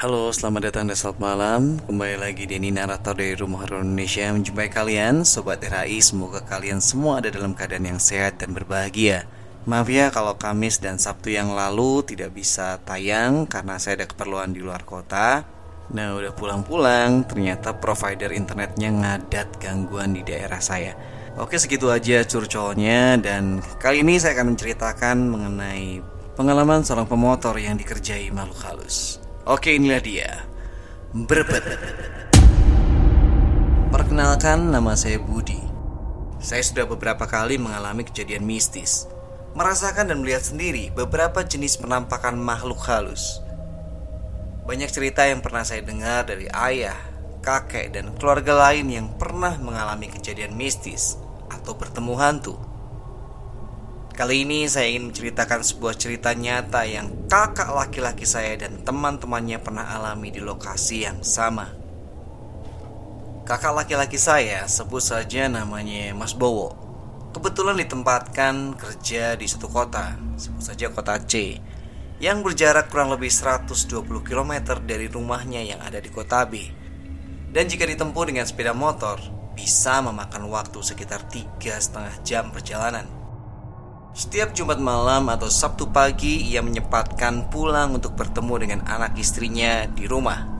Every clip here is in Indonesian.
Halo, selamat datang dan selamat malam. Kembali lagi Denny Narator dari Rumah Horor Indonesia. Menjumpai kalian, Sobat RHI Semoga kalian semua ada dalam keadaan yang sehat dan berbahagia. Maaf ya kalau Kamis dan Sabtu yang lalu tidak bisa tayang Karena saya ada keperluan di luar kota. Nah udah pulang-pulang Ternyata provider internetnya ngadat gangguan di daerah saya. Oke segitu aja curcolnya Dan kali ini saya akan menceritakan mengenai Pengalaman seorang pemotor yang dikerjai makhluk halus Oke inilah dia. Berbet. Perkenalkan nama saya Budi. Saya sudah beberapa kali mengalami kejadian mistis. Merasakan dan melihat sendiri beberapa jenis penampakan makhluk halus. Banyak cerita yang pernah saya dengar dari ayah, kakek, dan keluarga lain yang pernah mengalami kejadian mistis Atau bertemu hantu Kali ini saya ingin menceritakan sebuah cerita nyata yang kakak laki-laki saya dan teman-temannya pernah alami di lokasi yang sama. Kakak laki-laki saya sebut saja namanya Mas Bowo. Kebetulan ditempatkan kerja di suatu kota, sebut saja kota C, yang berjarak kurang lebih 120 km dari rumahnya yang ada di kota B. Dan jika ditempuh dengan sepeda motor, bisa memakan waktu sekitar tiga setengah jam perjalanan. Setiap Jumat malam atau Sabtu pagi ia menyempatkan pulang untuk bertemu dengan anak istrinya di rumah.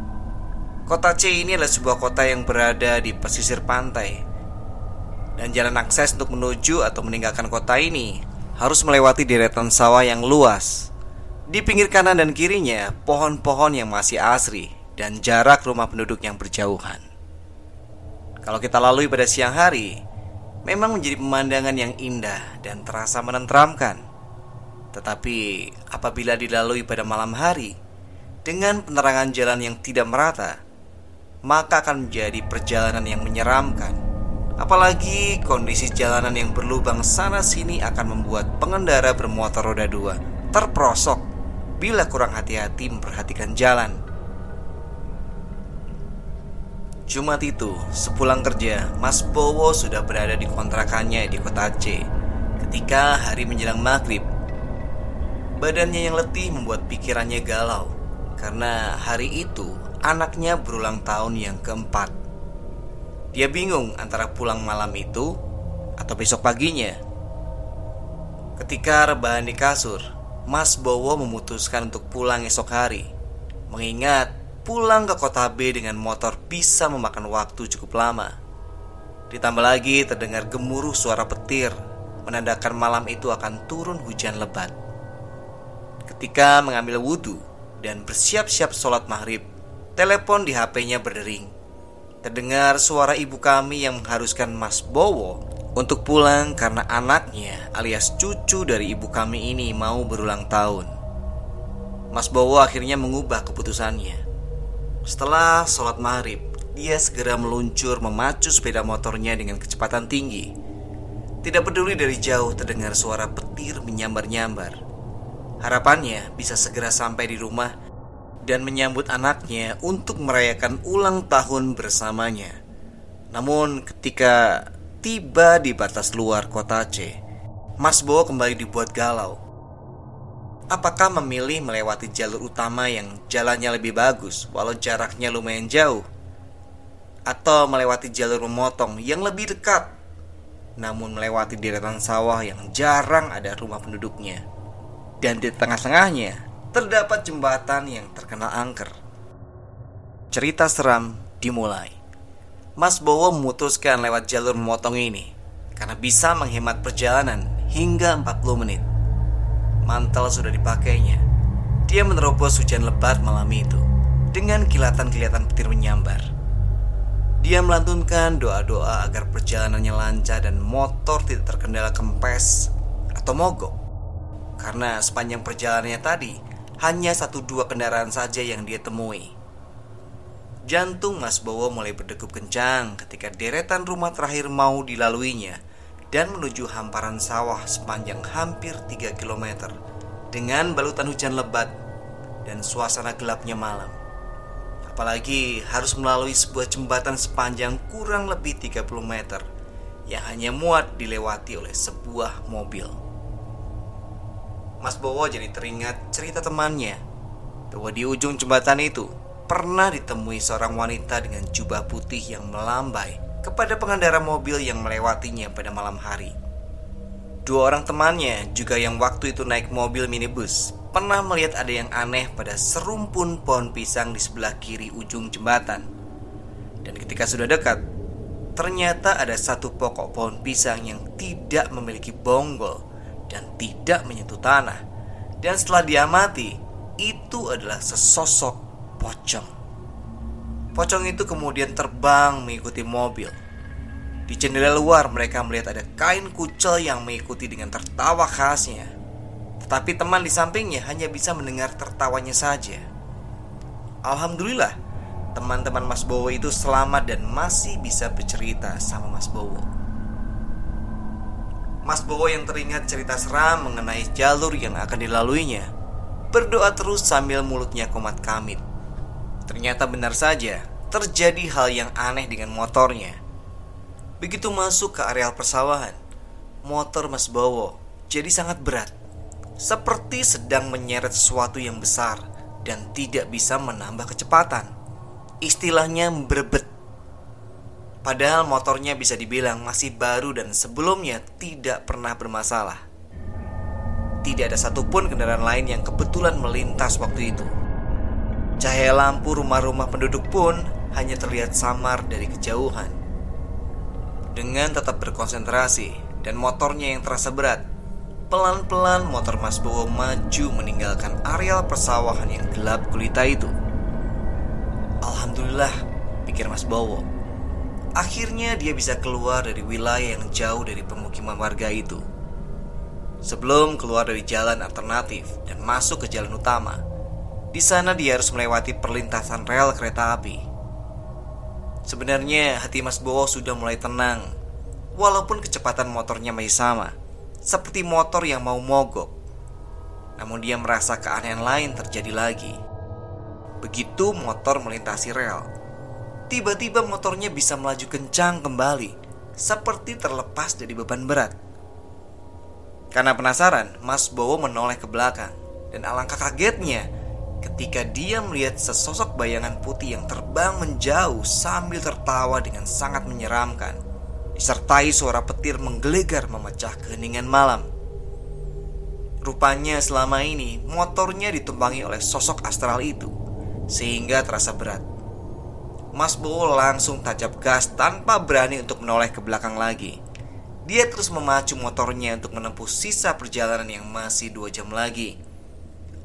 Kota C ini adalah sebuah kota yang berada di pesisir pantai. Dan jalan akses untuk menuju atau meninggalkan kota ini harus melewati deretan sawah yang luas. Di pinggir kanan dan kirinya pohon-pohon yang masih asri dan jarak rumah penduduk yang berjauhan. Kalau kita lalui pada siang hari, memang menjadi pemandangan yang indah dan terasa menenteramkan. Tetapi apabila dilalui pada malam hari dengan penerangan jalan yang tidak merata, maka akan menjadi perjalanan yang menyeramkan. Apalagi kondisi jalanan yang berlubang sana sini akan membuat pengendara bermotor roda dua terperosok bila kurang hati-hati memperhatikan jalan. Jumat itu, sepulang kerja, Mas Bowo sudah berada di kontrakannya di kota C. Ketika hari menjelang maghrib, badannya yang letih membuat pikirannya galau karena hari itu anaknya berulang tahun yang keempat. Dia bingung antara pulang malam itu atau besok paginya. Ketika rebahan di kasur, Mas Bowo memutuskan untuk pulang esok hari, mengingat pulang ke kota B dengan motor bisa memakan waktu cukup lama. Ditambah lagi terdengar gemuruh suara petir, menandakan malam itu akan turun hujan lebat. Ketika mengambil wudhu dan bersiap-siap sholat maghrib, telepon di HP-nya berdering. Terdengar suara ibu kami yang mengharuskan Mas Bowo untuk pulang karena anaknya alias cucu dari ibu kami ini mau berulang tahun. Mas Bowo akhirnya mengubah keputusannya setelah sholat maghrib, dia segera meluncur memacu sepeda motornya dengan kecepatan tinggi. Tidak peduli dari jauh terdengar suara petir menyambar-nyambar. Harapannya bisa segera sampai di rumah dan menyambut anaknya untuk merayakan ulang tahun bersamanya. Namun ketika tiba di batas luar kota C, Mas Bowo kembali dibuat galau Apakah memilih melewati jalur utama yang jalannya lebih bagus walau jaraknya lumayan jauh? Atau melewati jalur memotong yang lebih dekat namun melewati deretan sawah yang jarang ada rumah penduduknya? Dan di tengah-tengahnya terdapat jembatan yang terkenal angker. Cerita seram dimulai. Mas Bowo memutuskan lewat jalur memotong ini karena bisa menghemat perjalanan hingga 40 menit. Mantel sudah dipakainya. Dia menerobos hujan lebat malam itu dengan kilatan-kilatan petir menyambar. Dia melantunkan doa-doa agar perjalanannya lancar dan motor tidak terkendala kempes atau mogok. Karena sepanjang perjalanannya tadi hanya satu dua kendaraan saja yang dia temui. Jantung Mas Bowo mulai berdegup kencang ketika deretan rumah terakhir mau dilaluinya dan menuju hamparan sawah sepanjang hampir 3 km dengan balutan hujan lebat dan suasana gelapnya malam. Apalagi harus melalui sebuah jembatan sepanjang kurang lebih 30 meter yang hanya muat dilewati oleh sebuah mobil. Mas Bowo jadi teringat cerita temannya bahwa di ujung jembatan itu pernah ditemui seorang wanita dengan jubah putih yang melambai kepada pengendara mobil yang melewatinya pada malam hari. Dua orang temannya juga yang waktu itu naik mobil minibus pernah melihat ada yang aneh pada serumpun pohon pisang di sebelah kiri ujung jembatan. Dan ketika sudah dekat, ternyata ada satu pokok pohon pisang yang tidak memiliki bonggol dan tidak menyentuh tanah. Dan setelah diamati, itu adalah sesosok pocong. Pocong itu kemudian terbang mengikuti mobil. Di jendela luar mereka melihat ada kain kucel yang mengikuti dengan tertawa khasnya. Tetapi teman di sampingnya hanya bisa mendengar tertawanya saja. Alhamdulillah, teman-teman Mas Bowo itu selamat dan masih bisa bercerita sama Mas Bowo. Mas Bowo yang teringat cerita seram mengenai jalur yang akan dilaluinya, berdoa terus sambil mulutnya komat kamit. Ternyata benar saja, terjadi hal yang aneh dengan motornya. Begitu masuk ke areal persawahan, motor Mas Bowo jadi sangat berat. Seperti sedang menyeret sesuatu yang besar dan tidak bisa menambah kecepatan. Istilahnya berbet. Padahal motornya bisa dibilang masih baru dan sebelumnya tidak pernah bermasalah. Tidak ada satupun kendaraan lain yang kebetulan melintas waktu itu. Cahaya lampu rumah-rumah penduduk pun hanya terlihat samar dari kejauhan. Dengan tetap berkonsentrasi dan motornya yang terasa berat, pelan-pelan motor Mas Bowo maju meninggalkan areal persawahan yang gelap gulita itu. Alhamdulillah, pikir Mas Bowo. Akhirnya dia bisa keluar dari wilayah yang jauh dari pemukiman warga itu. Sebelum keluar dari jalan alternatif dan masuk ke jalan utama, di sana dia harus melewati perlintasan rel kereta api. Sebenarnya hati Mas Bowo sudah mulai tenang, walaupun kecepatan motornya masih sama, seperti motor yang mau mogok. Namun dia merasa keanehan lain terjadi lagi. Begitu motor melintasi rel, tiba-tiba motornya bisa melaju kencang kembali, seperti terlepas dari beban berat. Karena penasaran, Mas Bowo menoleh ke belakang, dan alangkah kagetnya ketika dia melihat sesosok bayangan putih yang terbang menjauh sambil tertawa dengan sangat menyeramkan, disertai suara petir menggelegar memecah keheningan malam. Rupanya selama ini motornya ditumpangi oleh sosok astral itu, sehingga terasa berat. Mas Bowo langsung tajam gas tanpa berani untuk menoleh ke belakang lagi. Dia terus memacu motornya untuk menempuh sisa perjalanan yang masih dua jam lagi.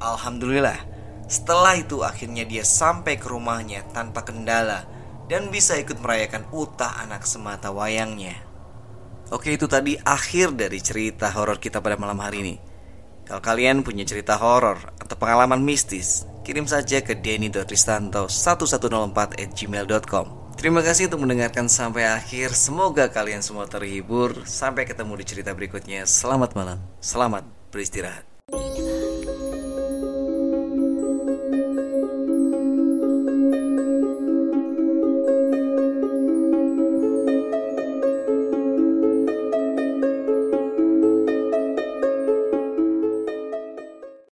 Alhamdulillah, setelah itu akhirnya dia sampai ke rumahnya tanpa kendala dan bisa ikut merayakan utah anak semata wayangnya. Oke itu tadi akhir dari cerita horor kita pada malam hari ini. Kalau kalian punya cerita horor atau pengalaman mistis, kirim saja ke denny.ristanto1104 at gmail.com Terima kasih untuk mendengarkan sampai akhir. Semoga kalian semua terhibur. Sampai ketemu di cerita berikutnya. Selamat malam. Selamat beristirahat.